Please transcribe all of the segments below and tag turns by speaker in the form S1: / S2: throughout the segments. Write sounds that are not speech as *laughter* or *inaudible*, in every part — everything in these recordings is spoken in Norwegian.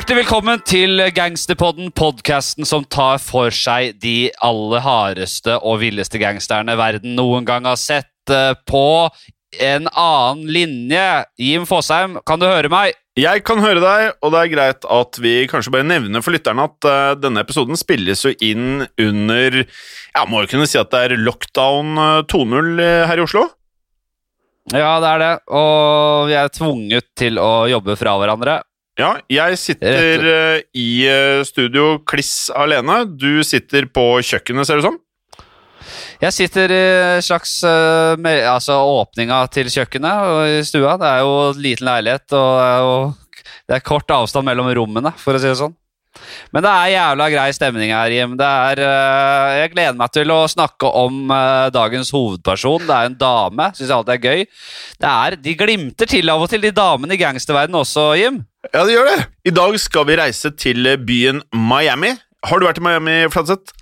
S1: Hjertelig velkommen til Gangsterpodden, podkasten som tar for seg de aller hardeste og villeste gangsterne verden noen gang har sett eh, på en annen linje. Jim Fosheim, kan du høre meg?
S2: Jeg kan høre deg, og det er greit at vi kanskje bare nevner for lytterne at uh, denne episoden spilles jo inn under Ja, må jo kunne si at det er lockdown uh, 2.0 her i Oslo?
S1: Ja, det er det. Og vi er tvunget til å jobbe fra hverandre.
S2: Ja, jeg sitter uh, i studio kliss alene. Du sitter på kjøkkenet, ser det ut som.
S1: Jeg sitter i slags uh, med, altså åpninga til kjøkkenet og i stua. Det er jo liten leilighet, og det er, jo, det er kort avstand mellom rommene, for å si det sånn. Men det er jævla grei stemning her, Jim. Det er, uh, jeg gleder meg til å snakke om uh, dagens hovedperson. Det er en dame. Syns jeg alltid er gøy. Det er, De glimter til av og til, de damene i gangsterverdenen også, Jim.
S2: Ja, det gjør det. I dag skal vi reise til byen Miami. Har du vært i Miami, Fladseth?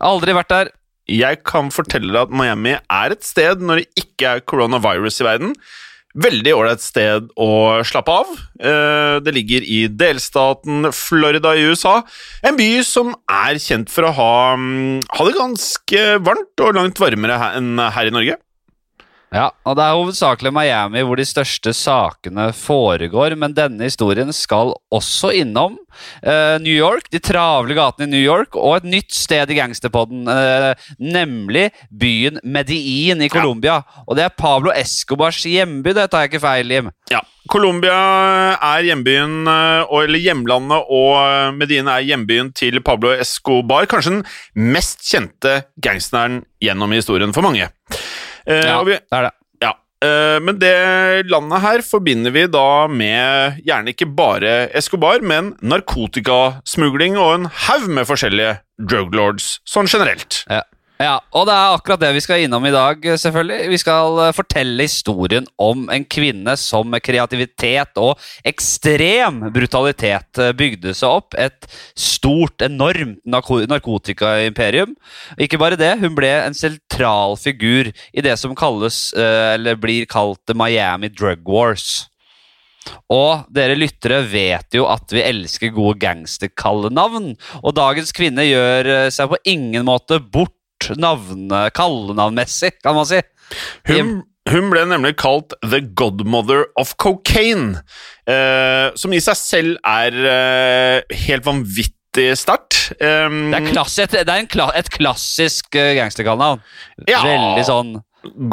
S1: Aldri vært der.
S2: Jeg kan fortelle deg at Miami er et sted når det ikke er coronavirus i verden. Veldig ålreit sted å slappe av. Eh, det ligger i delstaten Florida i USA. En by som er kjent for å ha, mm, ha det ganske varmt og langt varmere enn her i Norge.
S1: Ja, og det er hovedsakelig Miami hvor de største sakene foregår, men denne historien skal også innom eh, New York, de travle gatene i New York, og et nytt sted i gangsterpodden, eh, nemlig byen Medellin i Colombia. Ja. Og det er Pablo Escobars hjemby, det tar jeg ikke feil, Jim.
S2: Ja. Colombia er hjembyen, eh, eller hjemlandet, og Medellin er hjembyen til Pablo Escobar. Kanskje den mest kjente gangsteren gjennom historien for mange.
S1: Uh, ja, vi, det er det.
S2: Ja, uh, Men det landet her forbinder vi da med gjerne ikke bare Escobar, men narkotikasmugling og en haug med forskjellige druglords sånn generelt.
S1: Ja. Ja, og det er akkurat det vi skal innom i dag, selvfølgelig. Vi skal eh, fortelle historien om en kvinne som med kreativitet og ekstrem brutalitet eh, bygde seg opp et stort, enormt narkotikaimperium. Ikke bare det, hun ble en sentral figur i det som kalles, eh, eller blir kalt Miami Drug Wars. Og dere lyttere vet jo at vi elsker gode gangsterkallenavn. Og dagens kvinne gjør seg på ingen måte bort navne, kallenavnmessig, kan man si.
S2: Hun, hun, ble nemlig kalt The Godmother of Cocaine, eh, som i seg selv er eh, helt vanvittig sterkt.
S1: Um, det er, klasse, det er kla et klassisk uh, gangsterkallenavn. Ja, Veldig sånn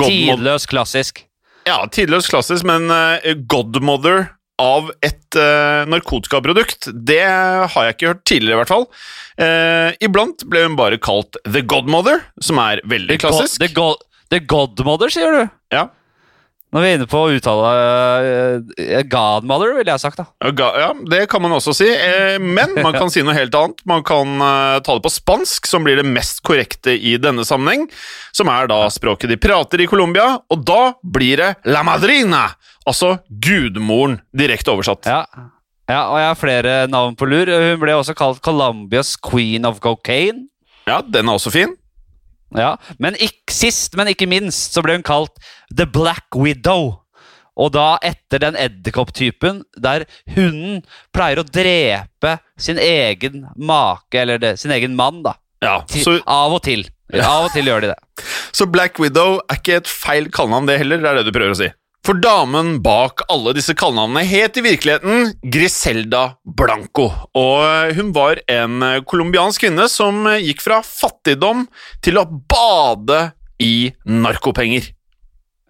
S1: tidløs klassisk.
S2: Ja, tidløs klassisk, men uh, Godmother av et uh, narkotikaprodukt. Det har jeg ikke hørt tidligere, i hvert fall. Uh, iblant ble hun bare kalt The Godmother, som er veldig klassisk.
S1: The, go the, Godmother, sier du?
S2: Ja.
S1: Når vi er inne på å uttale uh, Godmother, ville jeg sagt. da.
S2: Ja, Det kan man også si, men man kan si noe helt annet. Man kan ta det på spansk, som blir det mest korrekte i denne sammenheng. Som er da språket de prater i Colombia, og da blir det La Madrina Altså gudmoren, direkte oversatt.
S1: Ja. ja, og jeg har flere navn på lur. Hun ble også kalt Colombias queen of cocaine.
S2: Ja, den er også fin.
S1: Ja, Men ikke, sist, men ikke minst, så ble hun kalt The Black Widow. Og da etter den edderkopptypen der hunden pleier å drepe sin egen make, eller det, sin egen mann, da.
S2: Ja, så...
S1: Av og til. Av og til gjør de det. *laughs*
S2: Så Black Widow er ikke et feil kallenavn, det heller? Det er det du prøver å si? For damen bak alle disse kallenavnene het i virkeligheten Griselda Blanco. Og hun var en colombiansk kvinne som gikk fra fattigdom til å bade i narkopenger.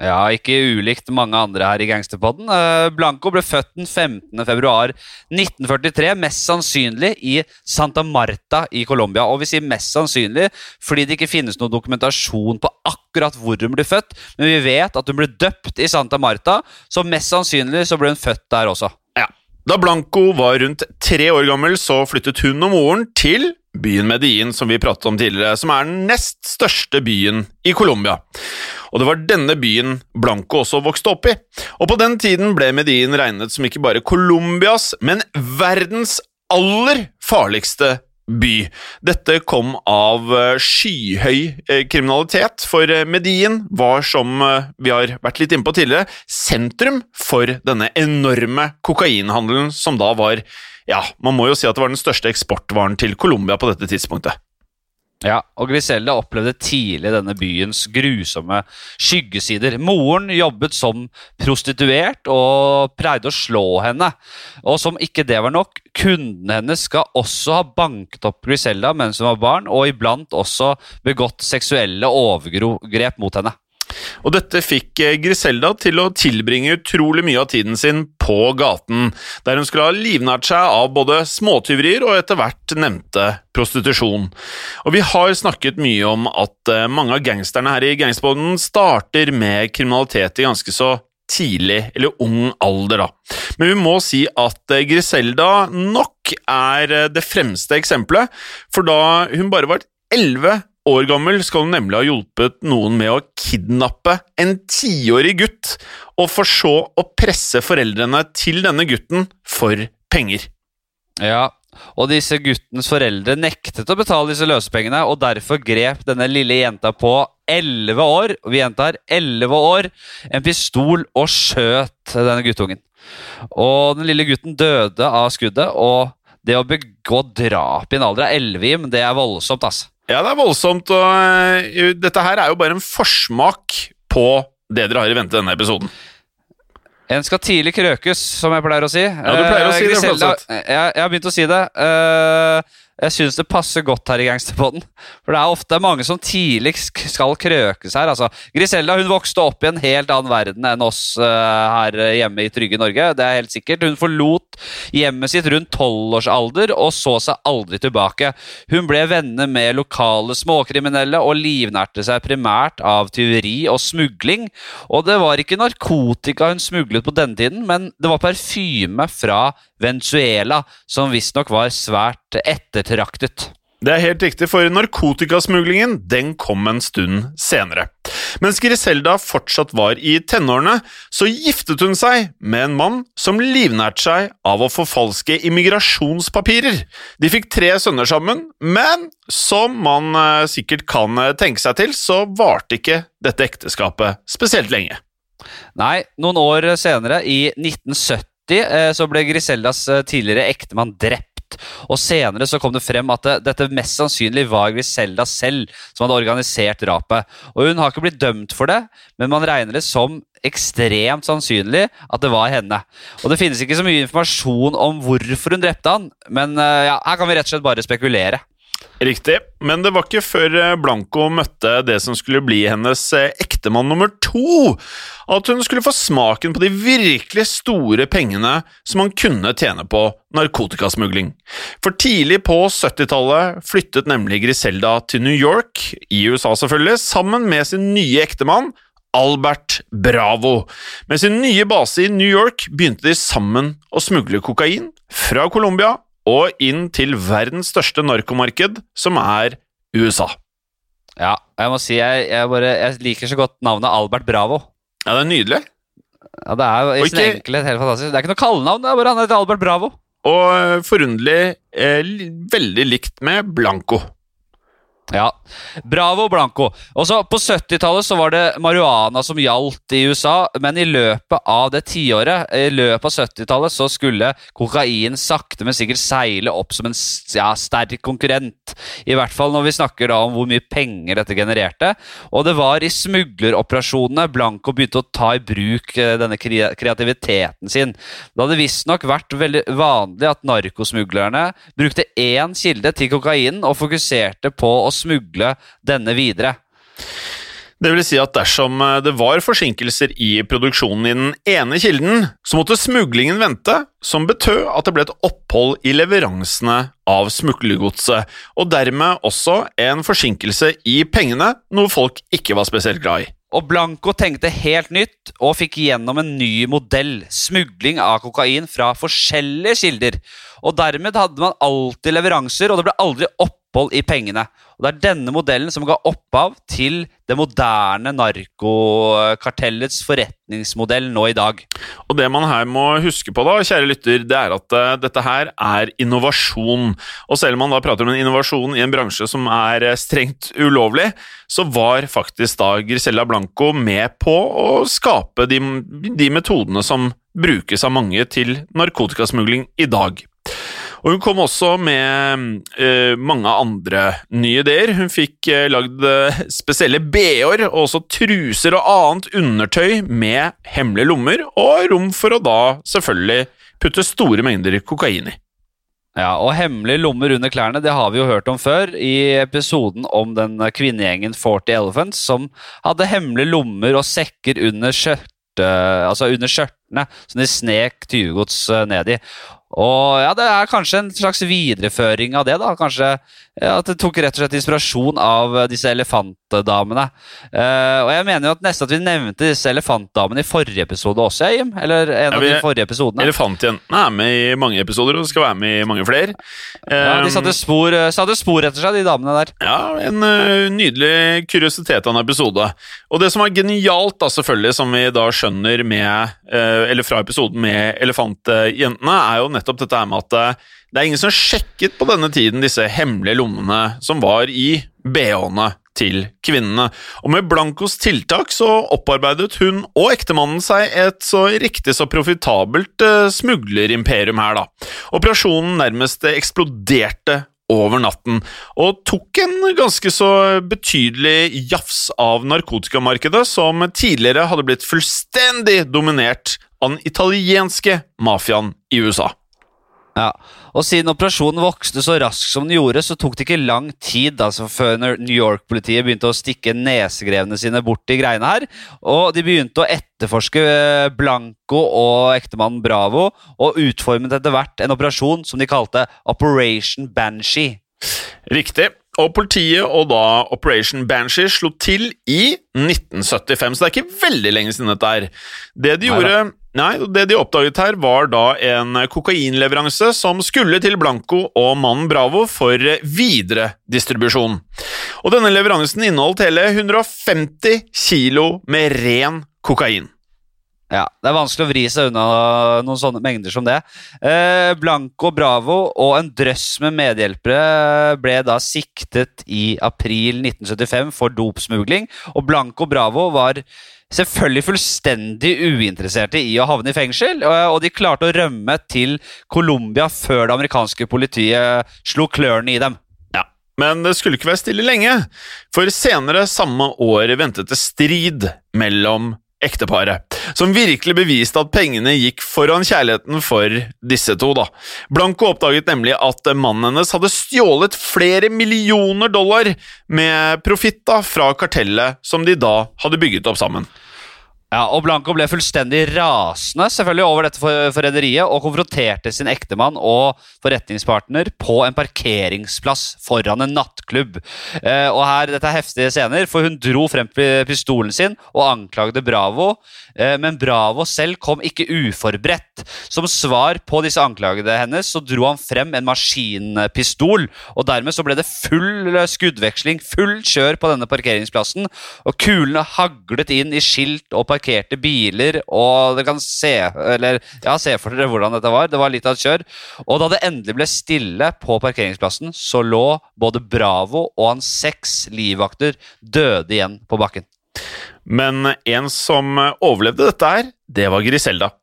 S1: Ja, ikke ulikt mange andre her i Gangsterpodden. Eh, Blanco ble født den 15. februar 1943, mest sannsynlig i Santa Marta i Colombia. Og vi sier mest sannsynlig fordi det ikke finnes noen dokumentasjon på akkurat hvor hun ble født, men vi vet at hun ble døpt i Santa Marta, så mest sannsynlig så ble hun født der også.
S2: Da Blanco var rundt tre år gammel, så flyttet hun og moren til byen Medellin, som vi pratet om tidligere, som er den nest største byen i Colombia og det var denne byen Blanco også vokste opp i. Og på den tiden ble Medellin regnet som ikke bare Colombias, men verdens aller farligste by. Dette kom av eh, skyhøy eh, kriminalitet, for Medien var, som vi har vært litt inne på tidligere, sentrum for denne enorme kokainhandelen som da var ja, man må jo si at det var den største eksportvaren til Colombia på dette tidspunktet.
S1: Ja, og Griselda opplevde tidlig denne byens grusomme skyggesider. Moren jobbet som prostituert og pleide å slå henne. Og som ikke det var nok, kundene hennes skal også ha banket opp Griselda mens hun var barn, og iblant også begått seksuelle overgrep mot henne.
S2: Og dette fikk eh, Griselda til å tilbringe utrolig mye av tiden sin på gaten, der hun skulle ha livnært seg av både småtyverier og etter hvert nevnte prostitusjon. Og vi har snakket mye om at eh, mange av gangsterne her i Gangsterboden starter med kriminalitet i ganske så tidlig eller ung alder, da. Men vi må si at eh, Griselda nok er det fremste eksempelet, for da hun bare var elleve år gammel skal hun nemlig ha hjulpet noen med å kidnappe en tiårig gutt, og for så å presse foreldrene til denne gutten for penger.
S1: Ja, og disse guttens foreldre nektet å betale disse løsepengene, og derfor grep denne lille jenta på elleve år, og vi gjentar elleve år, en pistol og skjøt denne guttungen. Og den lille gutten døde av skuddet, og det å begå drap i en alder av elleve, det er voldsomt, altså.
S2: Ja, det er voldsomt, og uh, dette her er jo bare en forsmak på det dere har i vente denne episoden.
S1: En skal tidlig krøkes, som jeg pleier å si.
S2: Ja, du pleier å si
S1: Griselda,
S2: det,
S1: jeg, jeg har begynt å si det. Jeg syns det passer godt her i Gangsterpodden. For det er ofte mange som tidlig skal krøkes her. Altså, Griselda hun vokste opp i en helt annen verden enn oss her hjemme i trygge Norge. Det er helt sikkert. Hun forlot hjemmet sitt rundt tolvårsalder og så seg aldri tilbake. Hun ble venner med lokale småkriminelle og livnærte seg primært av tyveri og smugling. Og det var ikke narkotika hun smuglet på denne tiden, men det var parfyme fra Venezuela, som visstnok var svært ettertraktet.
S2: Det er helt riktig, for narkotikasmuglingen den kom en stund senere. Mens Griselda fortsatt var i tenårene, så giftet hun seg med en mann som livnærte seg av å forfalske immigrasjonspapirer. De fikk tre sønner sammen, men som man eh, sikkert kan eh, tenke seg til, så varte ikke dette ekteskapet spesielt lenge.
S1: Nei, noen år senere, i 1970 Eh, så ble Griseldas tidligere ektemann drept. Og Senere så kom det frem at det, dette mest sannsynlig var Griselda selv som hadde organisert drapet. Og Hun har ikke blitt dømt for det, men man regner det som ekstremt sannsynlig at det var henne. Og Det finnes ikke så mye informasjon om hvorfor hun drepte han, men eh, ja, her kan vi rett og slett bare spekulere.
S2: Riktig, men det var ikke før eh, Blanco møtte det som skulle bli hennes eh, ektemann nummer to, at hun skulle få smaken på de virkelig store pengene som han kunne tjene på narkotikasmugling. For tidlig på 70-tallet flyttet nemlig Griselda til New York, i USA selvfølgelig, sammen med sin nye ektemann Albert Bravo. Med sin nye base i New York begynte de sammen å smugle kokain fra Colombia og inn til verdens største narkomarked, som er USA.
S1: Ja, jeg må si jeg, jeg, bare, jeg liker så godt navnet Albert Bravo.
S2: Ja, det er nydelig.
S1: Ja, Det er i sin
S2: ikke-
S1: enkelhet helt fantastisk. Det er ikke noe kallenavn, det er bare han heter Albert Bravo.
S2: Og eh, forunderlig eh, veldig likt med Blanco.
S1: Ja. Bravo Blanco. Også På 70-tallet så var det marihuana som gjaldt i USA, men i løpet av det tiåret, i løpet av 70-tallet, så skulle kokain sakte, men sikkert seile opp som en ja, sterk konkurrent. I hvert fall når vi snakker da om hvor mye penger dette genererte. Og det var i smugleroperasjonene Blanco begynte å ta i bruk eh, denne kreativiteten sin. Det hadde visstnok vært veldig vanlig at narkosmuglerne brukte én kilde til kokainen og fokuserte på å smugle denne videre.
S2: Det vil si at dersom eh, det var forsinkelser i produksjonen i den ene kilden, så måtte smuglingen vente, som betød at det ble et opphold i leveransene av smuglergodset, og dermed også en forsinkelse i pengene, noe folk ikke var spesielt glad i.
S1: Og Blanco tenkte helt nytt og fikk gjennom en ny modell. Smugling av kokain fra forskjellige kilder. Og dermed hadde man alltid leveranser, og det ble aldri opphold i pengene. Og Det er denne modellen som ga opphav til det moderne narkokartellets forretningsmodell nå i dag.
S2: Og det man her må huske på, da, kjære lytter, det er at eh, dette her er innovasjon. Og selv om man da prater om en innovasjon i en bransje som er eh, strengt ulovlig, så var faktisk da Grisella Blanco med på å skape de, de metodene som brukes av mange til narkotikasmugling i dag. Og hun kom også med uh, mange andre nye ideer. Hun fikk uh, lagd eh, spesielle bh-er og også truser og annet undertøy med hemmelige lommer, og rom for å da selvfølgelig putte store mengder kokain i.
S1: Ja, og hemmelige lommer under klærne det har vi jo hørt om før i episoden om den kvinnegjengen 40 Elephants som hadde hemmelige lommer og sekker under skjørtet, altså under skjørtene som de snek tyvegods ned i. Og ja, Det er kanskje en slags videreføring av det. da, kanskje At det tok rett og slett inspirasjon av eh, disse elefantdamene. Uh, og jeg mener jo at nesten at vi nevnte disse elefantdamene i forrige episode også, Jim. Eller en ja, av de forrige episodene.
S2: Elefantjentene er med i mange episoder og skal være med i mange flere.
S1: ja, De satte spor, eh, satte spor etter seg, de damene der.
S2: Ja, en uh, nydelig kuriositet av en episode. Og det som er genialt, da selvfølgelig, som vi da skjønner med, uh, eller fra episoden med elefantjentene, er jo nettopp dette her med at det er ingen som sjekket på denne tiden disse hemmelige lommene som var i bh-ene til kvinnene. Og med Blancos tiltak så opparbeidet hun og ektemannen seg et så riktig så profitabelt uh, smuglerimperium her, da. Operasjonen nærmest eksploderte over natten, og tok en ganske så betydelig jafs av narkotikamarkedet, som tidligere hadde blitt fullstendig dominert av den italienske mafiaen i USA.
S1: Ja, og Siden operasjonen vokste så raskt som den gjorde, så tok det ikke lang tid altså, før New York-politiet begynte å stikke nesegrevene sine bort i greiene her. Og de begynte å etterforske eh, Blanco og ektemannen Bravo, og utformet etter hvert en operasjon som de kalte Operation Banshee.
S2: Riktig. Og politiet og da Operation Banshee slo til i 1975, så det er ikke veldig lenge siden dette er. Det de gjorde Nei, det de oppdaget her, var da en kokainleveranse som skulle til Blanco og mannen Bravo for videre distribusjon. Og denne leveransen inneholdt hele 150 kilo med ren kokain.
S1: Ja, Det er vanskelig å vri seg unna noen sånne mengder som det. Eh, Blanco Bravo og en drøss med medhjelpere ble da siktet i april 1975 for dopsmugling. Og Blanco Bravo var selvfølgelig fullstendig uinteresserte i å havne i fengsel, og de klarte å rømme til Colombia før det amerikanske politiet slo klørne i dem.
S2: Ja, Men det skulle ikke være stille lenge, for senere samme år ventet det strid mellom ekteparet, som virkelig beviste at pengene gikk foran kjærligheten for disse to. da. Blanco oppdaget nemlig at mannen hennes hadde stjålet flere millioner dollar med profitt fra kartellet som de da hadde bygget opp sammen.
S1: Ja, og Blanco ble fullstendig rasende selvfølgelig over dette forræderiet og konfronterte sin ektemann og forretningspartner på en parkeringsplass foran en nattklubb. Eh, og her, Dette er heftige scener, for hun dro frem pistolen sin og anklagde Bravo. Eh, men Bravo selv kom ikke uforberedt. Som svar på disse anklagene hennes så dro han frem en maskinpistol. og Dermed så ble det full skuddveksling, full kjør på denne parkeringsplassen. og Kulene haglet inn i skilt og parkerte biler, og dere kan se eller, ja, se for dere hvordan dette var. Det var litt av et kjør. Og da det endelig ble stille på parkeringsplassen, så lå både Bravo og hans seks livvakter døde igjen på bakken.
S2: Men en som overlevde dette her, det var Griselda.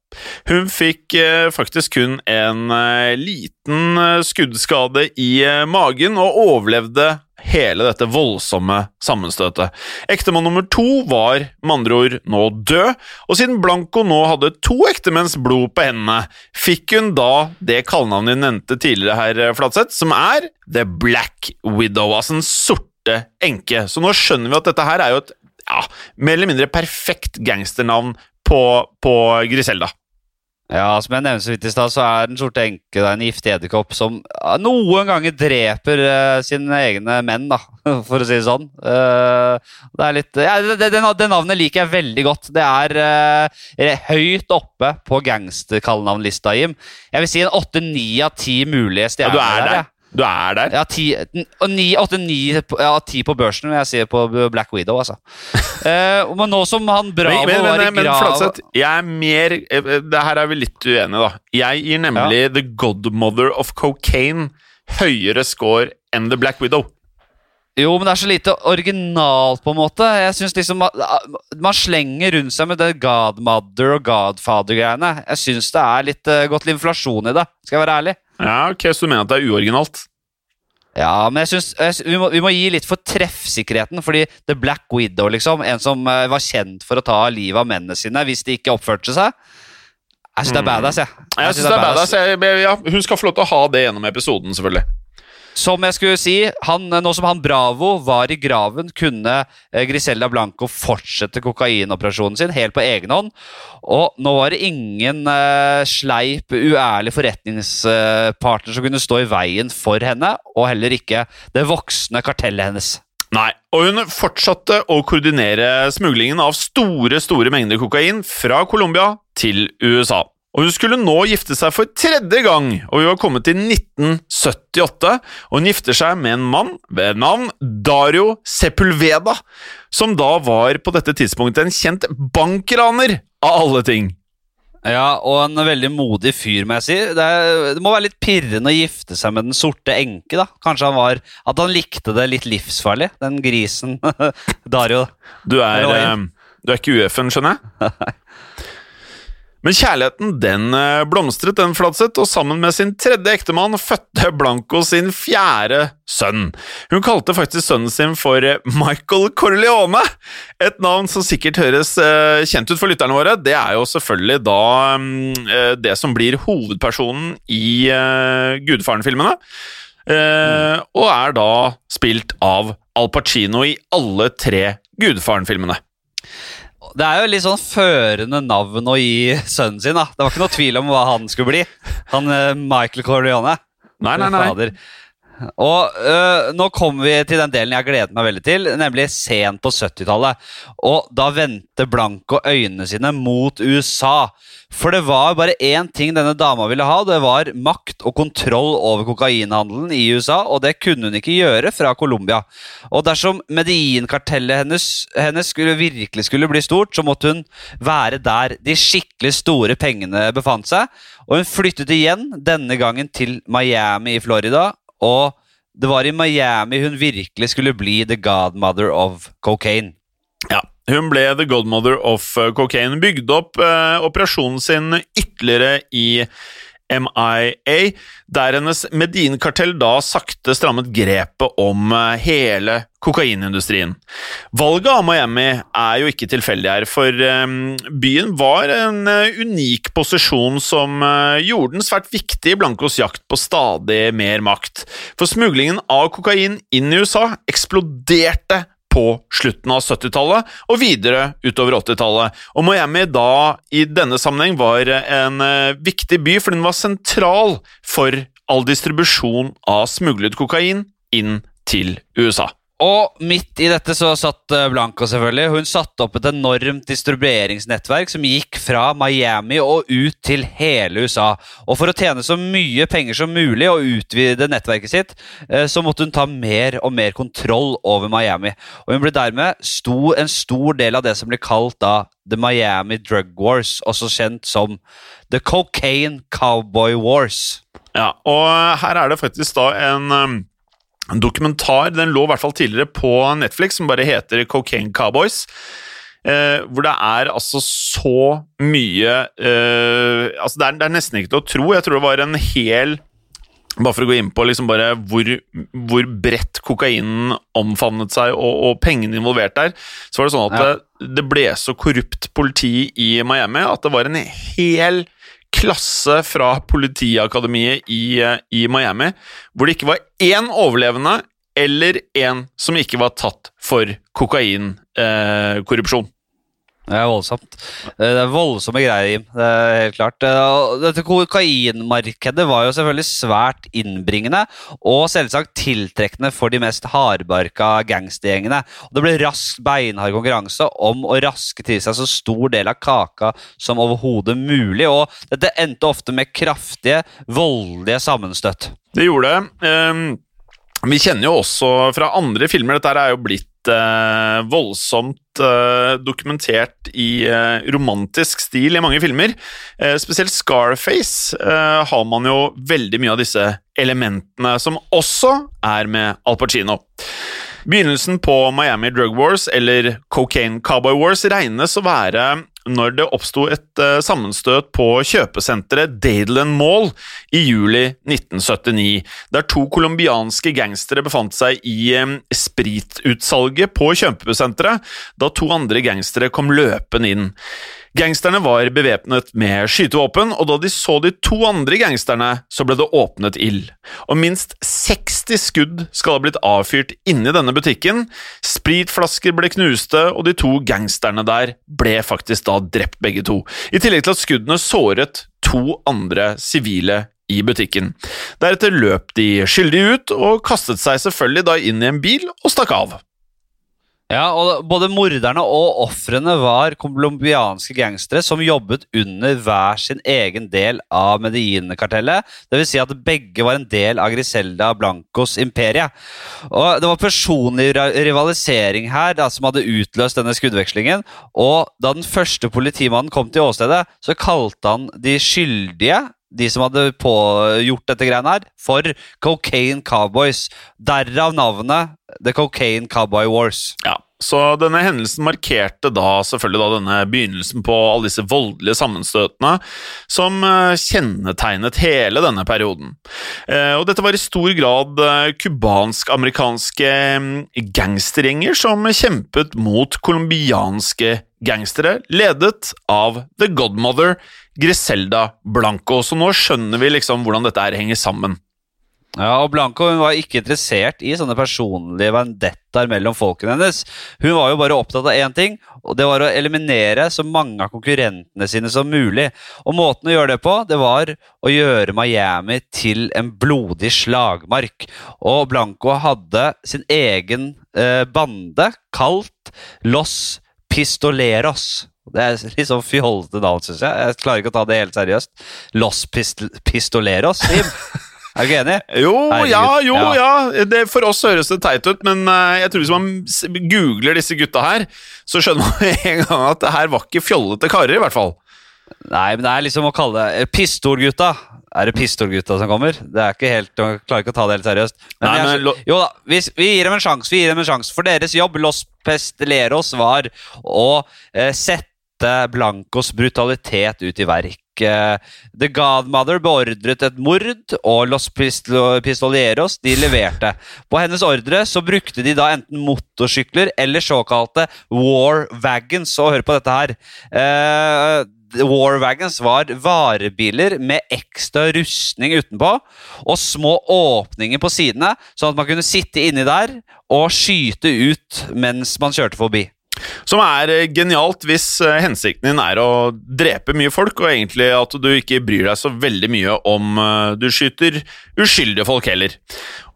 S2: Hun fikk eh, faktisk kun en eh, liten eh, skuddskade i magen og overlevde hele dette voldsomme sammenstøtet. Ektemann nummer to var med andre ord nå død, og siden Blanco nå hadde to ektemenns blod på hendene, fikk hun da det kallenavnet hun nevnte tidligere her, Flatseth, som er The Black Widow, altså den sorte enke. Så nå skjønner vi at dette her er jo et ja, mer eller mindre perfekt gangsternavn på, på Griselda.
S1: Ja, Som jeg nevnte så vidt i stad, så er Den sorte enke en giftig edderkopp som noen ganger dreper uh, sine egne menn, da, *laughs* for å si det sånn. Uh, det er litt ja, det, det, det, navnet liker jeg veldig godt. Det er uh, høyt oppe på gangsterkallenavnlista, Jim. Jeg vil si en åtte-ni av ti mulige stjerner.
S2: Ja, du er der. der. Du er der?
S1: Ja, ti, ni, åtte, ni, ja, ti på børsen, vil jeg si, på Black Widow, altså. uh, *laughs* men nå som han Bravo men, men, var i grav Flatseth,
S2: jeg er mer eh, Det her er vi litt uenige, da. Jeg gir nemlig ja. The Godmother of Cocaine høyere score enn The Black Widow.
S1: Jo, men det er så lite originalt, på en måte. Jeg synes liksom Man, man slenger rundt seg med det Godmother og Godfather-greiene. Jeg syns det er litt uh, gått til inflasjon i det, skal jeg være ærlig.
S2: Ja, ok, Så du mener at det er uoriginalt?
S1: Ja, men jeg synes, vi, må, vi må gi litt for treffsikkerheten, fordi The Black Widow, liksom, en som uh, var kjent for å ta livet av mennene sine hvis de ikke oppførte seg Jeg syns det er
S2: Mm.
S1: badass, jeg.
S2: Jeg, jeg synes det er badass. Jeg, ja, hun skal få lov til å ha det gjennom episoden, selvfølgelig.
S1: Som jeg skulle si, han, nå som han Bravo var i graven, kunne Grisella Griselda Blanco fortsette kokainoperasjonen sin helt på egen hånd. Og nå var det ingen uh, sleip, uærlig forretningspartner som kunne stå i veien for henne, og heller ikke det voksne kartellet hennes.
S2: Nei, og hun fortsatte å koordinere smuglingen av store, store mengder kokain fra Colombia til USA. Og hun skulle nå gifte seg for tredje gang, og vi var kommet til 1978, og hun gifter seg med en mann ved navn Dario Sepulveda, som da var på dette tidspunktet en kjent bankraner, av alle ting.
S1: Ja, og en veldig modig fyr, må jeg si. Det, er, det må være litt pirrende å gifte seg med Den sorte enke, da. Kanskje han var At han likte det litt livsfarlig, den grisen *laughs* Dario.
S2: Du er, eh, du er ikke UF-en, skjønner jeg? *laughs* Men kjærligheten den eh, blomstret, den Fladseth, og sammen med sin tredje ektemann fødte Blanco sin fjerde sønn. Hun kalte faktisk sønnen sin for eh, Michael Corleone, et navn som sikkert høres eh, kjent ut for lytterne våre. Det er jo selvfølgelig da mm, det som blir hovedpersonen i Gudfaren-filmene, og er da spilt av Al Pacino i alle tre Gudfaren-filmene.
S1: Det er jo litt sånn førende navn å gi sønnen sin. da Det var ikke noe tvil om hva han skulle bli. Han eh, Michael Corleone.
S2: Nei, nei, nei.
S1: Fader. Og øh, nå kommer vi til den delen jeg gleder meg veldig til, nemlig sent på 70-tallet. Og da vendte Blanco øynene sine mot USA. For det var bare én ting denne dama ville ha. Det var makt og kontroll over kokainhandelen i USA, og det kunne hun ikke gjøre fra Colombia. Og dersom Medellin-kartellet hennes, hennes skulle, virkelig skulle bli stort, så måtte hun være der de skikkelig store pengene befant seg. Og hun flyttet igjen, denne gangen til Miami i Florida. Og det var i Miami hun virkelig skulle bli the godmother of cocaine.
S2: Ja, hun ble the godmother of uh, cocaine. Bygde opp eh, operasjonen sin ytterligere i MIA, der hennes Medin-kartell da sakte strammet grepet om eh, hele kokainindustrien. Valget av Miami er jo ikke tilfeldig her, for eh, byen var en eh, unik posisjon som eh, gjorde den svært viktig i Blancos jakt på stadig mer makt. For smuglingen av kokain inn i USA eksploderte på slutten av 70-tallet og videre utover 80-tallet. Og Miami da i denne sammenheng var en eh, viktig by, for den var sentral for all distribusjon av smuglet kokain inn til USA.
S1: Og midt i dette så satt eh, Blanco, selvfølgelig. Hun satte opp et enormt distribueringsnettverk som gikk fra Miami og ut til hele USA. Og for å tjene så mye penger som mulig og utvide nettverket sitt, eh, så måtte hun ta mer og mer kontroll over Miami. Og hun ble dermed sto, en stor del av det som ble kalt da The Miami Drug Wars, også kjent som The Cocaine Cowboy Wars.
S2: Ja, og her er det faktisk da en um, en dokumentar, den lå i hvert fall tidligere på Netflix, som bare heter Cocaine Cowboys. Eh, hvor det er altså så mye eh, altså det er, det er nesten ikke til å tro. Jeg tror det var en hel Bare for å gå inn på liksom bare hvor, hvor bredt kokainen omfavnet seg, og, og pengene involvert der, så var det sånn at
S1: Ja.
S2: det, det ble så korrupt politi i Miami at det var en hel klasse fra politiakademiet i, eh, i Miami, hvor det ikke var én overlevende eller en som ikke var tatt for kokainkorrupsjon.
S1: Det er voldsomt. Det er voldsomme greier, Jim. Det er helt klart. Dette kokainmarkedet var jo selvfølgelig svært innbringende og selvsagt tiltrekkende for de mest hardbarka gangstergjengene. Det ble raskt beinhard konkurranse om å raske til seg så stor del av kaka som overhodet mulig, og dette endte ofte med kraftige, voldelige sammenstøtt.
S2: Det gjorde det. Um vi kjenner jo også fra andre filmer Dette er jo blitt eh, voldsomt eh, dokumentert i eh, romantisk stil i mange filmer. Spesielt Scarface har man jo veldig mye av disse elementene, som også er med Al Pacino. Begynnelsen på Miami Drug Wars, eller Cocaine Cowboy Wars, regnes å være når det oppsto et uh, sammenstøt på kjøpesenteret Dadeland Mall i juli 1979, der to colombianske gangstere befant seg i um, spritutsalget på kjøpesenteret da to andre gangstere kom løpende inn. Gangsterne var bevæpnet med skytevåpen, og da de så de to andre gangsterne, så ble det åpnet ild. Og minst 60 skudd skal ha blitt avfyrt inni denne butikken. Spritflasker ble knuste, og de to gangsterne der ble faktisk da drept begge to. I tillegg til at skuddene såret to andre sivile i butikken. Deretter løp de skyldige ut, og kastet seg selvfølgelig da inn i en bil og stakk av.
S1: Ja, og Både morderne og ofrene var colombianske gangstere som jobbet under hver sin egen del av Medellin-kartellet. Dvs. Si at begge var en del av Griselda Blancos imperie. Og Det var personlig rivalisering her da, som hadde utløst denne skuddvekslingen. Og Da den første politimannen kom til åstedet, så kalte han de skyldige de som hadde pågjort dette greiene her, for Cocaine Cowboys. Derav navnet The Cocaine Cowboy Wars.
S2: Ja, så denne hendelsen markerte da selvfølgelig da denne begynnelsen på alle disse voldelige sammenstøtene som eh, kjennetegnet hele denne perioden. Eh, og dette var i stor grad cubansk-amerikanske eh, mm, gangstergjenger som kjempet mot colombianske gangstere, ledet av The Godmother Griselda Blanco. Så nå skjønner vi liksom hvordan dette her henger sammen.
S1: Ja, og Blanco hun var ikke interessert i sånne personlige vendettaer mellom folkene hennes. Hun var jo bare opptatt av én ting, og det var å eliminere så mange av konkurrentene sine som mulig. Og måten å gjøre det på, det var å gjøre Miami til en blodig slagmark. Og Blanco hadde sin egen eh, bande kalt Los Pistoleros. Det er litt sånn fjollete navn, syns jeg. Jeg klarer ikke å ta det helt seriøst. Los pist Pistoleros, Sim. *laughs* Er du ikke enig?
S2: Jo, Herregud. ja, jo, ja. Det, for oss høres det teit ut, men uh, jeg tror hvis man googler disse gutta her, så skjønner man *laughs* en gang at det her var ikke fjollete karer, i hvert fall.
S1: Nei, men det er liksom å kalle det eh, Pistolgutta. Er det Pistolgutta som kommer? Det er ikke helt, Jeg klarer ikke å ta det helt seriøst. Men, Nei, men er, jo da, vi, vi, gir dem en sjanse. Vi gir dem en sjanse. For deres jobb, Los Pesteleros, var å eh, sette Blancos brutalitet ut i verk. The Godmother beordret et mord, og Los Pistolieros de leverte. På hennes ordre så brukte de da enten motorsykler eller såkalte war wagons. Og hør på dette her. Eh, War Wagons var varebiler med ekstra rustning utenpå og små åpninger på sidene, sånn at man kunne sitte inni der og skyte ut mens man kjørte forbi.
S2: Som er eh, genialt hvis eh, hensikten din er å drepe mye folk, og egentlig at du ikke bryr deg så veldig mye om eh, du skyter uskyldige folk heller.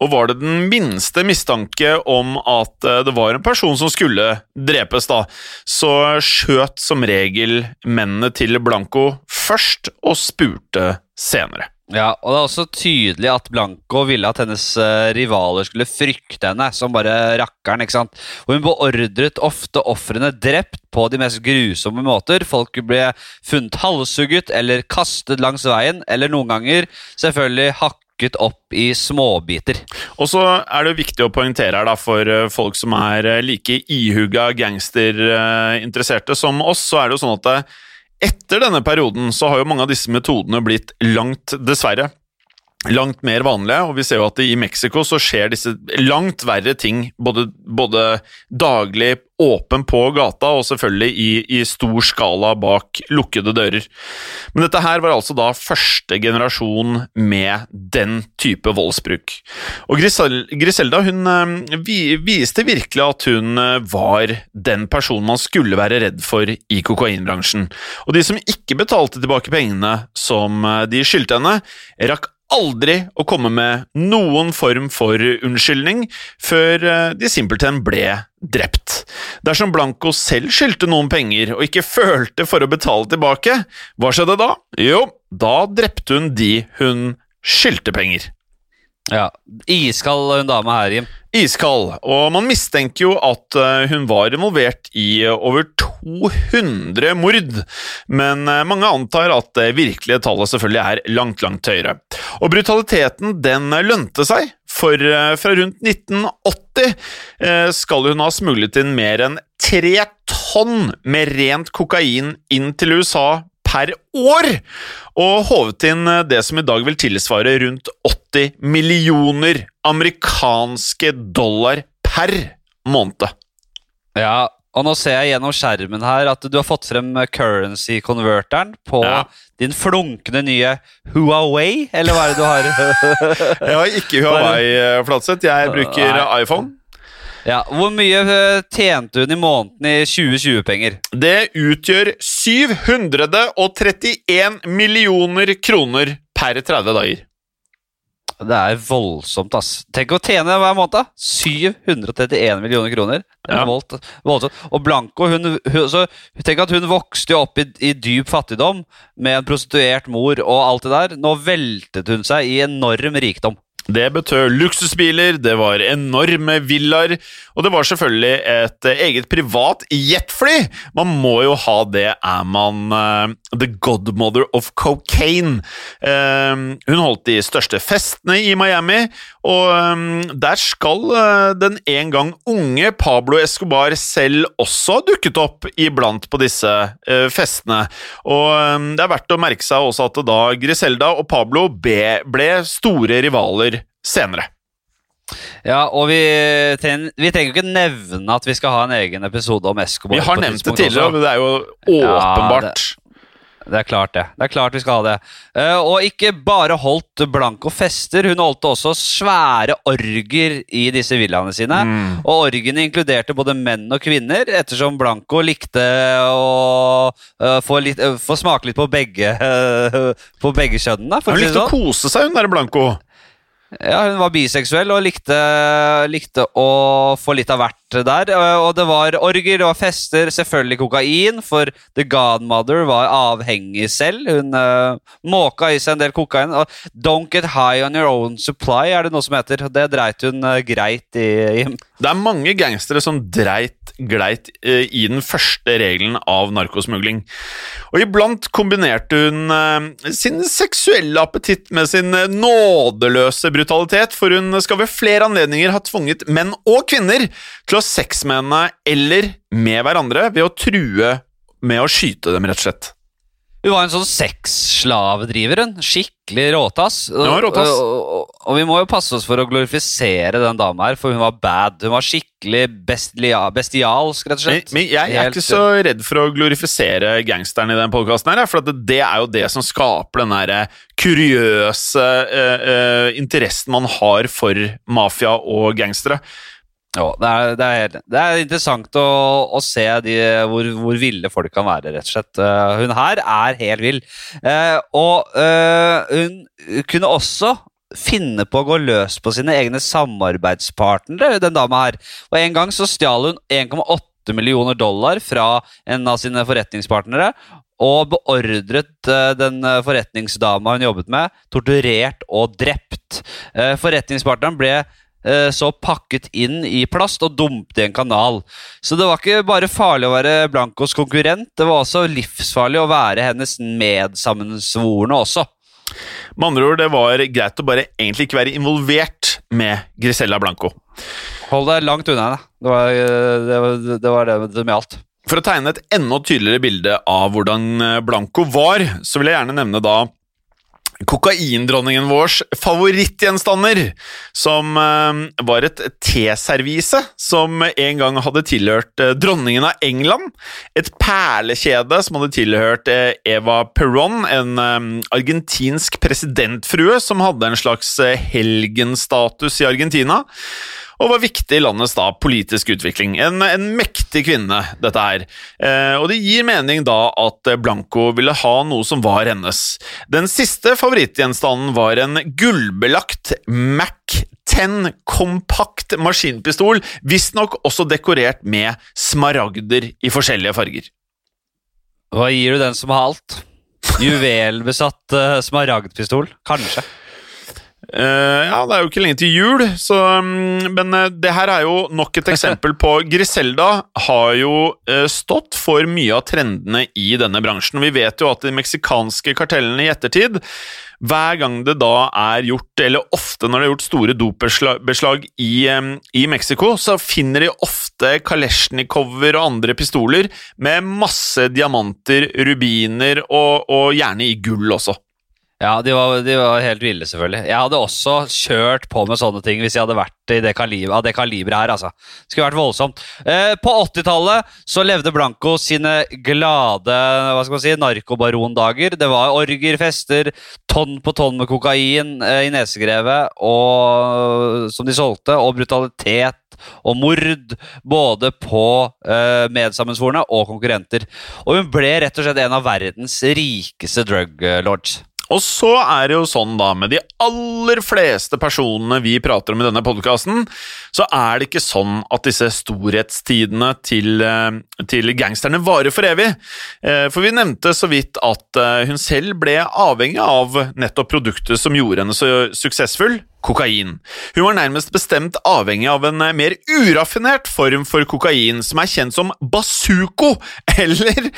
S2: Og var det den minste mistanke om at det var en person som skulle drepes, da, så skjøt som regel mennene til Blanco først og spurte senere.
S1: Ja, og det er også tydelig at Blanco ville at hennes uh, rivaler skulle frykte henne som bare rakkeren. ikke sant? Og Hun beordret ofte ofrene drept på de mest grusomme måter. Folk ble funnet halshugget eller kastet langs veien, eller noen ganger selvfølgelig hakket opp i småbiter.
S2: Og så er det viktig å poengtere her da, for eh, folk som er eh, like ihuga gangsterinteresserte som oss, så er det jo sånn at etter denne perioden så har jo mange av disse metodene blitt langt, dessverre, langt mer vanlige, og vi ser jo at i Mexico så skjer disse langt verre ting både, både daglig, åpen på gata og selvfølgelig i, i, stor skala bak lukkede dører. Men dette her var altså da første generasjon med den type voldsbruk. Og Griselda hun eh, viste virkelig at hun eh, var den personen man skulle være redd for i kokainbransjen. Og de som ikke betalte tilbake pengene som eh, de skyldte henne, rakk aldri å komme med noen form for unnskyldning før eh, de simpelthen ble drept. Dersom Blanco selv skyldte noen penger og ikke følte for å betale tilbake, hva skjedde da? Jo, da drepte hun de hun skyldte penger.
S1: Ja, Iskald dame her, Jim.
S2: Iskald. Og man mistenker jo at eh, hun var involvert i eh, over 200 mord, men eh, mange antar at det virkelige tallet selvfølgelig er langt, langt høyere. Og brutaliteten den lønte seg, For fra rundt 1980 eh, skal hun ha smuglet inn mer enn tre tonn med rent kokain inn til USA per år, og håvet inn eh, det som i dag vil tilsvare rundt 80 millioner amerikanske dollar per måned.
S1: Ja, og nå ser jeg gjennom skjermen her at du har fått frem currency-konverteren på
S2: Ja.
S1: din flunkende nye Huawei, eller hva er det du har? *laughs*
S2: Jeg har ikke Huawei, eh, Flatseth. Jeg bruker
S1: Nei.
S2: iPhone.
S1: Ja, Hvor mye eh, tjente hun i måneden i 2020-penger?
S2: Det utgjør 731 millioner kroner per 30 dager.
S1: Det er voldsomt, ass. Tenk å tjene hver måned! da. 731 millioner kroner. Det er
S2: Ja.
S1: voldt, voldsomt. Og Blanco, hun, hun, så, tenk at hun vokste opp i, i dyp fattigdom med en prostituert mor og alt det der. Nå veltet hun seg i enorm rikdom.
S2: Det betød luksusbiler, det var enorme villaer, og det var selvfølgelig et eget privat jetfly. Man må jo ha det, er man uh, the godmother of cocaine. Uh, hun holdt de største festene i Miami, og um, der skal uh, den en gang unge Pablo Escobar selv også ha dukket opp iblant på disse festene. Og um, det er verdt å merke seg også at da Griselda og Pablo ble, ble store rivaler senere.
S1: Ja, og vi, trenger, vi trenger ikke nevne at vi skal ha en egen episode om Escobar.
S2: Vi har nevnt det tidligere,
S1: også.
S2: men det er jo
S1: Ja,
S2: åpenbart.
S1: Det er klart, det. Det er klart vi skal ha det. Eh, og ikke bare holdt Blanco fester, hun holdt også svære orger i disse villaene sine.
S2: Mm.
S1: Og orgene inkluderte både menn og kvinner, ettersom Blanco likte å eh, få, litt, eh, få smake litt på begge, *laughs* på begge kjønnene.
S2: Hun likte å
S1: sånn.
S2: kose seg, hun der Blanco.
S1: Ja, hun var biseksuell og likte, likte å få litt av hvert der. Og det var orger, det var fester, selvfølgelig kokain, for The Godmother var avhengig selv. Hun uh, måka i seg en del kokain. Og Don't get high on your own supply, er det noe som heter. Det dreit hun uh, greit i. i.
S2: Det er mange gangstere som dreit gleit uh, i den første regelen av narkosmugling. Og iblant kombinerte hun eh, sin seksuelle appetitt med sin eh, nådeløse brutalitet, for hun skal ved flere anledninger ha tvunget menn og kvinner til å ha med henne eller med hverandre ved å true med å skyte dem, rett og slett.
S1: Hun var en sånn sexslavedriver, hun. Skikkelig råtass.
S2: Ja, råtass.
S1: Og, og, og, vi må jo passe oss for å glorifisere den dama her, for hun var bad. Hun var skikkelig bestia, bestialsk, rett og slett.
S2: men jeg er ikke så redd for å glorifisere gangsteren i den podkasten, her, for det er jo det som skaper den derre kuriøse uh, uh, interessen man har for mafia og gangstere.
S1: Ja, det, er, det, er, det er interessant å, å se de, hvor, hvor ville folk kan være, rett og slett. Eh, hun her er helt vill. Eh, og eh, hun kunne også finne på å gå løs på sine egne samarbeidspartnere, den dama her. Og en gang så stjal hun 1,8 millioner dollar fra en av sine forretningspartnere. Og beordret eh, den forretningsdama hun jobbet med, torturert og drept. Eh, forretningspartneren ble så pakket inn i plast og dumpet i en kanal. Så det var ikke bare farlig å være Blancos konkurrent, det var også livsfarlig å være hennes medsammensvorne også.
S2: Med andre ord, det var greit å bare egentlig ikke være involvert med Grisella Blanco.
S1: Hold deg langt unna henne. Det var eh, det, var, det, var det med alt.
S2: For å tegne et enda tydeligere bilde av hvordan eh, Blanco var, så vil jeg gjerne nevne da kokaindronningen vårs favorittgjenstander, som eh, var et teservise som en gang hadde tilhørt eh, dronningen av England, et perlekjede som hadde tilhørt eh, Eva Perón, en argentinsk presidentfrue som hadde en slags helgenstatus i Argentina, og var viktig i landets da politiske utvikling. En, en mektig kvinne, dette her. Eh, og det gir mening da at Blanco ville ha noe som var hennes. Den siste favorittgjenstanden var en gullbelagt Mac 10 kompakt maskinpistol, visstnok også dekorert med smaragder i forskjellige farger.
S1: Hva gir du den som har alt? Juvelbesatt uh, smaragdpistol? Kanskje.
S2: Eh, ja, det er jo ikke lenge til jul, så, um, men uh, det her er jo nok et eksempel på *laughs* Griselda har jo uh, stått for mye av trendene i denne bransjen. Vi vet jo at de meksikanske kartellene i ettertid, hver gang det da er gjort, eller ofte når det er gjort store dopbeslag i, um, i Mexico, så finner de ofte Kalesjnikover og andre pistoler med masse diamanter, rubiner og, og gjerne i gull også.
S1: Ja, de var, de var, helt ville, selvfølgelig. Jeg hadde også kjørt på med sånne ting hvis jeg hadde vært i det kaliber, av det kaliberet her. altså. Det skulle vært voldsomt. Eh, på 80-tallet så levde Blanco sine glade hva skal man si, narkobarondager. Det var orger, fester, tonn på tonn med kokain eh, i nesegrevet og, som de solgte, og brutalitet og mord både på eh, medsammensvorne og konkurrenter. Og hun ble rett og slett en av verdens rikeste drug lords.
S2: Og så er det jo sånn, da, med de aller fleste personene vi prater om i denne podkasten, så er det ikke sånn at disse storhetstidene til, eh, til, gangsterne varer for evig. Eh, for vi nevnte så vidt at eh, hun selv ble avhengig av nettopp produktet som gjorde henne så suksessfull, kokain. Hun var nærmest bestemt avhengig av en mer uraffinert form for kokain, som er kjent som basuko, *laughs* eller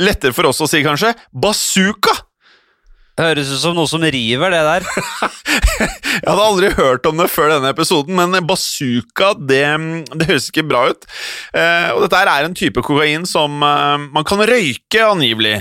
S2: lettere for oss å si kanskje, bazooka.
S1: Høres ut som noe som river, det der. *laughs*
S2: jeg hadde aldri hørt om det før denne episoden, men bazooka, det, det høres ikke bra ut. Eh, og dette er en type kokain som eh, man kan røyke, angivelig.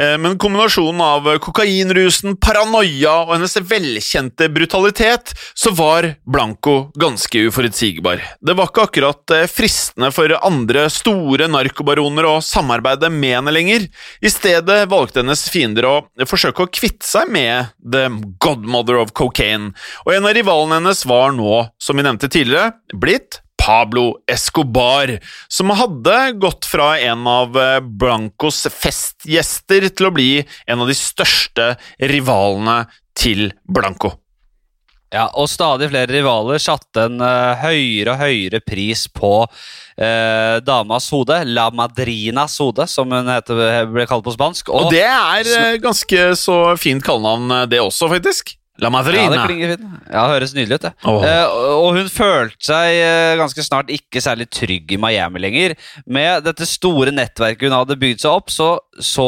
S2: Eh, men kombinasjonen av kokainrusen, paranoia og hennes velkjente brutalitet, så var Blanco ganske uforutsigbar. Det var ikke akkurat eh, fristende for andre store narkobaroner å samarbeide med henne lenger. I stedet valgte hennes fiender å forsøke å kvitte kvitte seg med the godmother of cocaine, og en av rivalene hennes var nå, som vi nevnte tidligere, blitt Pablo Escobar, som hadde gått fra en av eh, Blancos festgjester til å bli en av de største rivalene til Blanco.
S1: Ja, og stadig flere rivaler satte en uh, høyere og høyere pris på uh, damas hode. La Madrinas hode, som hun heter, ble kalt på spansk.
S2: Og, og det er uh, ganske så fint kallenavn, det også, faktisk. La Madrina.
S1: Ja, det klinger fint. Ja, høres nydelig ut, det. Oh. Eh, og hun følte seg eh, ganske snart ikke særlig trygg i Miami lenger. Med dette store nettverket hun hadde bygd seg opp, så, så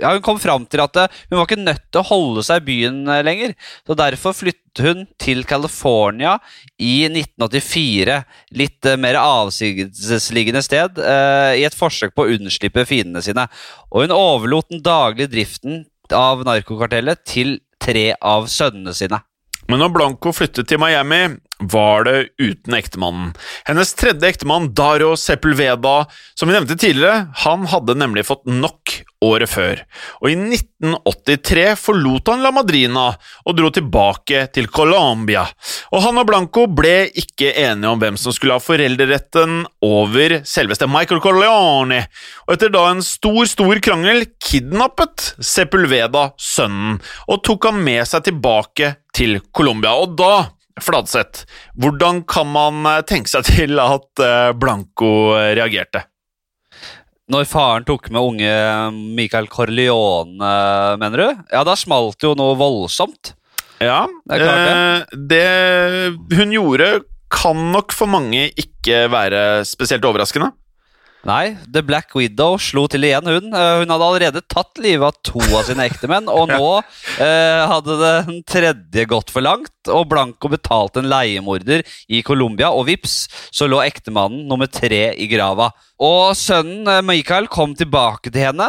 S1: ja, Hun kom fram til at uh, hun var ikke nødt til å holde seg i byen lenger. Så Derfor flyttet hun til California i 1984. Litt mer avsidesliggende sted, i et forsøk på å unnslippe fiendene sine. Og hun overlot den daglige driften av narkokartellet til tre av sønnene sine.
S2: Men når Blanco flyttet til Miami, var det uten ektemannen. Hennes tredje ektemann, Dario Sepulveda, som vi nevnte tidligere, han hadde nemlig fått nok året før, og i 1983 forlot han La Madrina og dro tilbake til Colombia. Og han og Blanco ble ikke enige om hvem som skulle ha foreldreretten over selveste Michael Corleone, og etter da en stor, stor krangel kidnappet Sepulveda sønnen og tok ham med seg tilbake til Colombia. Og da Fladseth, hvordan kan man eh, tenke seg til at eh, Blanco eh, reagerte?
S1: Når faren tok med unge Michael Corleone, mener du? Ja, da smalt jo noe voldsomt.
S2: Ja, det, det. det hun gjorde, kan nok for mange ikke være spesielt overraskende.
S1: Nei, The Black Widow slo til igjen, hun. Uh, hun hadde allerede tatt livet av to av sine ektemenn, og *laughs* nå eh, hadde den tredje gått for langt, og Blanco betalte en leiemorder i Colombia, og vips, så lå ektemannen nummer tre i grava. Og sønnen uh, Michael kom tilbake til henne,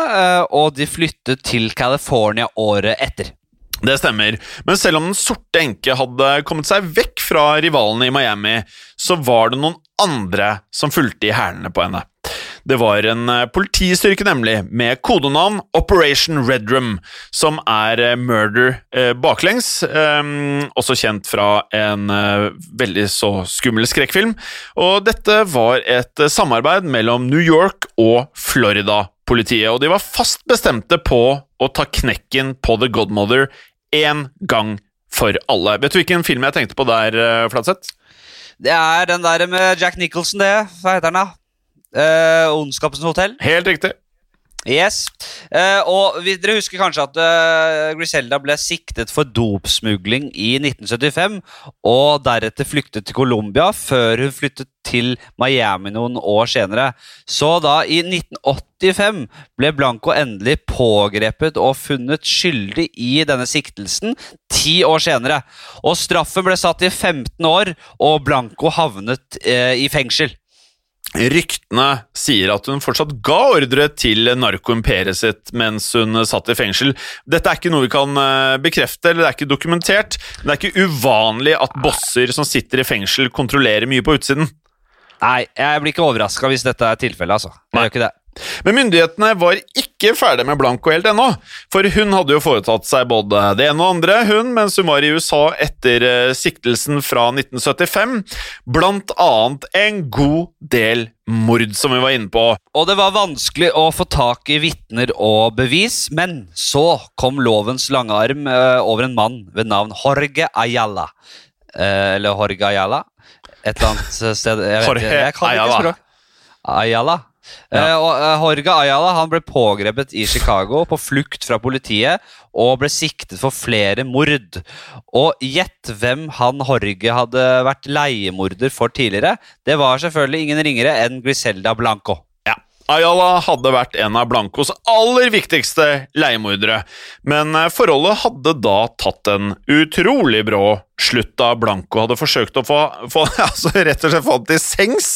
S1: og de flyttet til California året etter.
S2: Det stemmer, men selv om Den sorte enke hadde kommet seg vekk fra rivalene i Miami, så var det noen andre som fulgte i hælene på henne. Det var en eh, politistyrke, nemlig, med kodenavn Operation Redrum, som er eh, murder eh, baklengs, eh, også kjent fra en veldig så skummel skrekkfilm. Og dette var et samarbeid mellom New York og Florida-politiet, og de var fast bestemte på å ta knekken på The Godmother én gang for alle. Vet du hvilken film jeg tenkte på der, Flatseth?
S1: Det er den der med Jack Nicholson, det. Hva heter den, da? Uh, Ondskapens hotell?
S2: Helt riktig.
S1: Yes. Uh, og vi, Dere husker kanskje at uh, Griselda ble siktet for dopsmugling i 1975, og deretter flyktet til Colombia før hun flyttet til Miami noen år senere. Så da, i 1985, ble Blanco endelig pågrepet og funnet skyldig i denne siktelsen ti år senere. Og straffen ble satt til 15 år, og Blanco havnet uh, i fengsel.
S2: Ryktene sier at hun fortsatt ga ordre til narkoimperiet sitt mens hun satt i fengsel. Dette er ikke noe vi kan eh, bekrefte, eller det er ikke dokumentert. Men det er ikke uvanlig at bosser som sitter i fengsel, kontrollerer mye på utsiden.
S1: Nei, jeg blir ikke overraska hvis dette er tilfellet, altså. Jeg gjør ikke det.
S2: Men myndighetene var ikke ferdig med Blanco helt ennå, for hun hadde jo foretatt seg både det ene og andre, hun, mens hun var i USA etter uh, siktelsen fra 1975, blant annet en god del mord, som vi var inne på.
S1: Og det var vanskelig å få tak i vitner og bevis, men så kom lovens lange arm uh, over en mann ved navn Jorge Ayala. Uh, eller Jorge Ayala. Et eller annet sted Jeg, vet,
S2: Jorge
S1: jeg kan ikke språk. Ayala.
S2: Ja.
S1: Eh, og eh, Jorge Ayala han ble pågrepet i Chicago på flukt fra politiet og ble siktet for flere mord. Og gjett hvem han Jorge hadde vært leiemorder for tidligere? Det var selvfølgelig ingen ringere enn Griselda Blanco.
S2: Ayala hadde vært en av Blancos aller viktigste leiemordere, men eh, forholdet hadde da tatt en utrolig brå slutt da Blanco hadde forsøkt å få, få *laughs* altså rett og slett få han til sengs,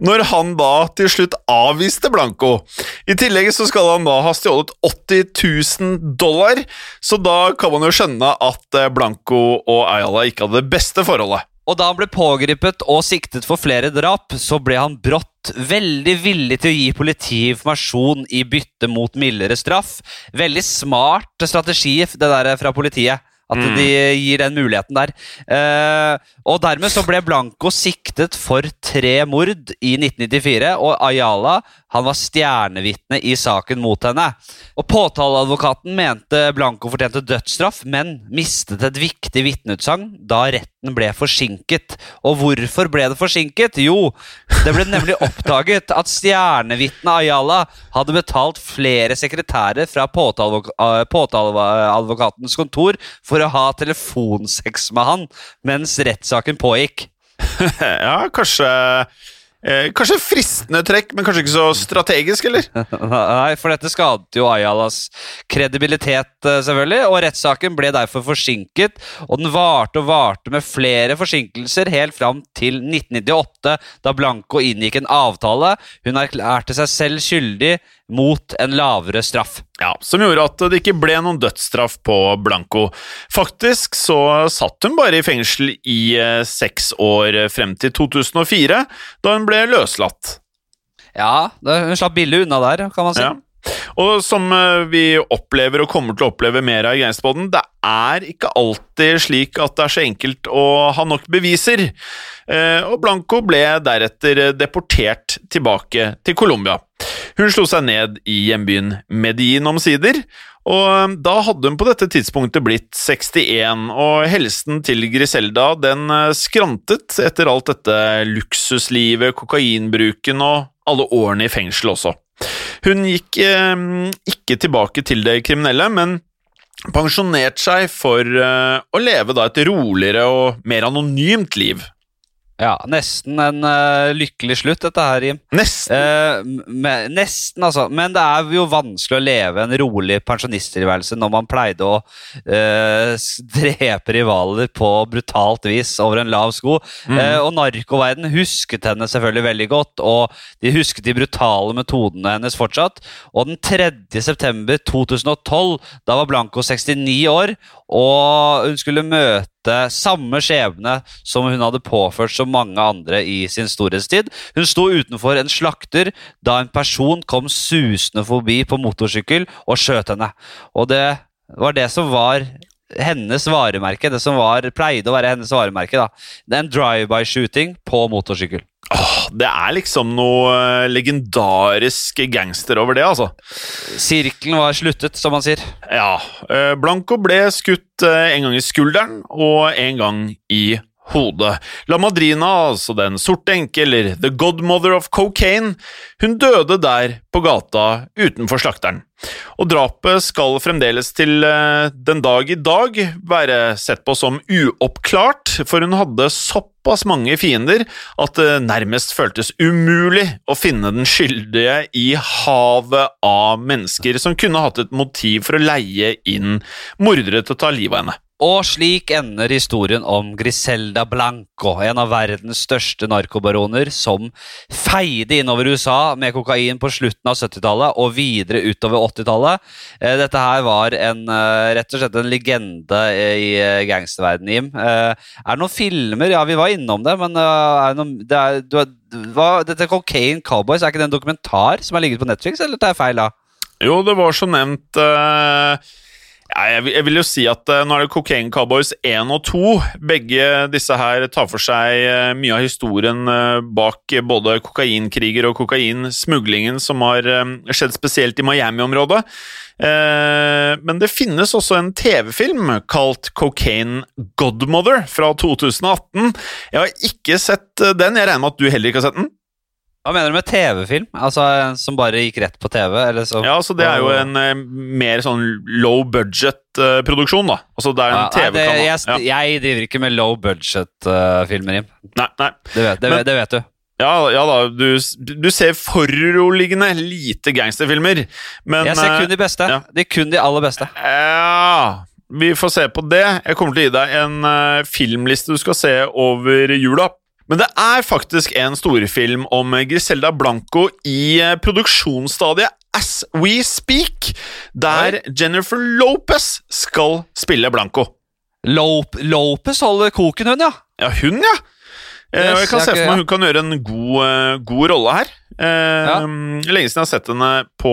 S2: når han da til slutt avviste Blanco. I tillegg så skal han da ha stjålet 80 000 dollar, så da kan man jo skjønne at eh, Blanco og Ayala ikke hadde det beste forholdet.
S1: Og da han ble pågrepet og siktet for flere drap, så ble han brått veldig villig til å gi politiet informasjon i bytte mot mildere straff. Veldig smart strategi det der fra politiet. At
S2: Mm.
S1: de gir den muligheten der. Eh, og dermed så ble Blanco siktet for tre mord i 1994, og Ayala han var stjernevitne i saken mot henne. Og Påtaleadvokaten mente Blanco fortjente dødsstraff, men mistet et viktig vitneutsagn da retten ble forsinket. Og hvorfor ble det forsinket? Jo, det ble nemlig oppdaget at stjernevitnet Ayala hadde betalt flere sekretærer fra eh, påtaleadvokatens kontor for å ha telefonsex med han mens rettssaken pågikk. *laughs*
S2: Ja, kanskje eh, Kanskje fristende trekk, men kanskje ikke så strategisk, eller? *laughs*
S1: Nei, for dette skadet jo Ayalas kredibilitet, eh, selvfølgelig, og rettssaken ble derfor forsinket, og den varte og varte med flere forsinkelser helt fram til 1998, da Blanco inngikk en avtale. Hun erklærte seg selv skyldig mot en lavere straff.
S2: Ja, Som gjorde at det ikke ble noen dødsstraff på Blanco. Faktisk så satt hun bare i fengsel i eh, seks år frem til 2004, da hun ble løslatt.
S1: Ja, hun slapp billig unna der, kan man si.
S2: Ja. Og som eh, vi opplever og kommer til å oppleve mer av i Gangsterpodden, det er ikke alltid slik at det er så enkelt å ha nok beviser. Eh, Og Blanco ble deretter deportert tilbake til Colombia. Hun slo seg ned i hjembyen Medin omsider, og da hadde hun på dette tidspunktet blitt 61, og helsen til Griselda den eh, skrantet etter alt dette luksuslivet, kokainbruken og alle årene i fengsel også. Hun gikk eh, ikke tilbake til det kriminelle, men pensjonerte seg for eh, å leve da et roligere og mer anonymt liv.
S1: Ja, Nesten en uh, lykkelig slutt, dette her, Jim.
S2: Nesten.
S1: Uh, med, nesten, altså. Men det er jo vanskelig å leve en rolig pensjonisttilværelse når man pleide å uh, *laughs* drepe rivaler på brutalt vis over en lav sko. Eh, og narkoverden husket henne selvfølgelig veldig godt, og de husket de brutale metodene hennes fortsatt. Og den 3. september 2012, da var Blanco 69 år, og hun skulle møte samme skjebne som hun hadde påført så mange andre i sin storhetstid. Hun sto utenfor en slakter da en person kom susende forbi på motorsykkel og skjøt henne. Og det var det som var hennes varemerke. Det som var, pleide å være hennes varemerke. da. En drive-by-shooting på motorsykkel.
S2: Åh, det er liksom noe eh, legendarisk gangster over det, altså.
S1: Sirkelen var sluttet, som man sier.
S2: Ja, eh, Blanco ble skutt eh, en gang i skulderen og en gang i hodet. La Madrina, altså Den sorte enke, eller The Godmother of Cocaine, hun døde der på gata utenfor slakteren. Og drapet skal fremdeles til eh, den dag i dag være sett på som uoppklart, for hun hadde såpass mange fiender at det nærmest føltes umulig å finne den skyldige i havet av mennesker som kunne hatt et motiv for å leie inn mordere til å ta livet av henne.
S1: Og slik ender historien om Griselda Blanco, en av verdens største narkobaroner, som feide innover USA med kokain på slutten av 70-tallet og videre utover 80-tallet. Eh, dette her var en, eh, rett og slett en legende i eh, gangsterverdenen, Jim. Er det noen filmer? Ja, vi var innom det, men er det noen, det er, du, hva, dette Cocaine Cowboys, er ikke det en dokumentar som har ligget på Netflix, eller tar jeg feil da?
S2: Jo, det var som nevnt uh jeg, vil, jeg, vil jo si at uh, nå er det Cocaine Cowboys 1 og 2. Begge disse her tar for seg uh, mye av historien uh, bak både kokainkriger og kokainsmuglingen som har skjedd spesielt i Miami-området. men det finnes også en TV-film kalt Cocaine Godmother fra 2018. Jeg har ikke sett den. Jeg regner med at du heller ikke har sett den?
S1: Hva mener du med TV-film? Altså Som bare gikk rett på TV?
S2: ja, altså Det er jo en eh, mer sånn low budget-produksjon, uh, da. Altså Det er en ja, TV-kanal.
S1: Jeg, ja. jeg, driver ikke med low budget-filmer, uh,
S2: Nei, nei.
S1: Det vet, det, Men, det vet du.
S2: Ja, ja, da, du, du ser foruroligende lite gangsterfilmer, men
S1: Jeg ser kun de beste. Ja. De kun de aller beste.
S2: Ja, vi får se på det. Jeg kommer til å gi deg en uh, filmliste du skal se over jula. Men det er faktisk en storfilm om Griselda Blanco i eh, produksjonsstadiet As We Speak, der Jennifer Lopez skal spille Blanco.
S1: Lope, Lopez holder koken, hun, ja?
S2: Ja, hun, ja. Eh, yes, jeg kan se for meg hun kan gjøre en god, uh, god rolle her. Ja. Lenge siden jeg har sett henne på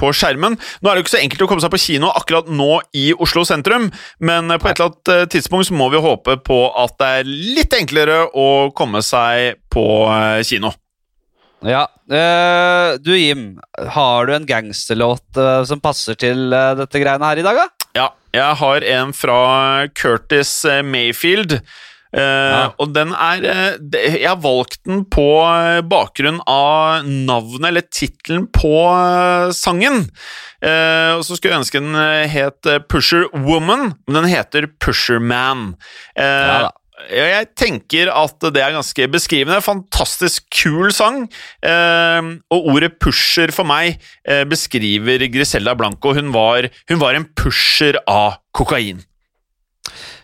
S2: på skjermen. Nå er det jo ikke så enkelt å komme seg på kino akkurat nå i Oslo sentrum, men på et eller annet eh, tidspunkt så må vi håpe på at det er litt enklere å komme seg på eh, kino.
S1: Ja. Uh, du, Jim, har du en gangsterlåt som passer til dette greiene her i dag, da?
S2: Ja, jeg har en fra Curtis Mayfield. Uh, ja. Og den er uh, Jeg har valgt den på uh, bakgrunn av navnet, eller tittelen, på sangen. og så skulle jeg ønske den het Pusher Woman, men den heter Pusher Man. Ja, jeg tenker at det er ganske beskrivende. Fantastisk kul sang. og ordet 'pusher' for meg beskriver Griselda Blanco. Hun var, hun var en pusher av kokain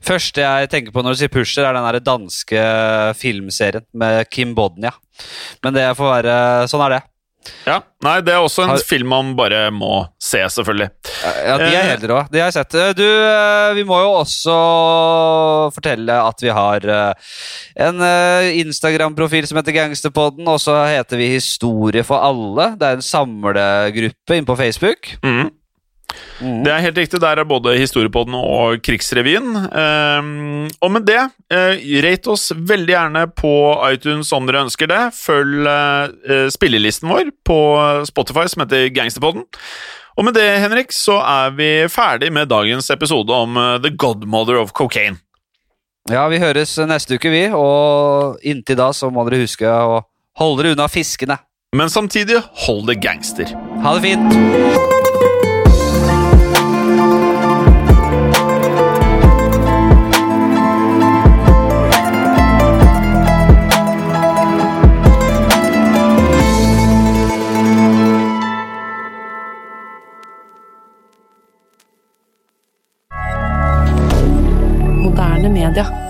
S1: første jeg tenker på når du sier Pusher, er den der danske filmserien med Kim Bodnia. Men det får være Sånn er det.
S2: Ja, nei, Det er også en Har... film man bare må se, selvfølgelig.
S1: Ja, De er eh, helt rå. De har jeg sett. Du, eh, vi må jo også fortelle at vi har eh, en Instagram-profil som heter Gangsterpodden, og så heter vi Historie for alle. Det er en samlegruppe inne på Facebook.
S2: Mm. Mm. Det er helt riktig. Der er både Historiepodden og Krigsrevyen. Um, og med det, uh, rate oss veldig gjerne på iTunes om dere ønsker det. Følg uh, spillelisten vår på Spotify som heter Gangsterpodden. Og med det, Henrik, så er vi ferdig med dagens episode om uh, The Godmother of Cocaine.
S1: Ja, vi høres neste uke, vi. Og inntil da så må dere huske å holde dere unna fiskene.
S2: Men samtidig, hold det gangster.
S1: Ha det fint. rien.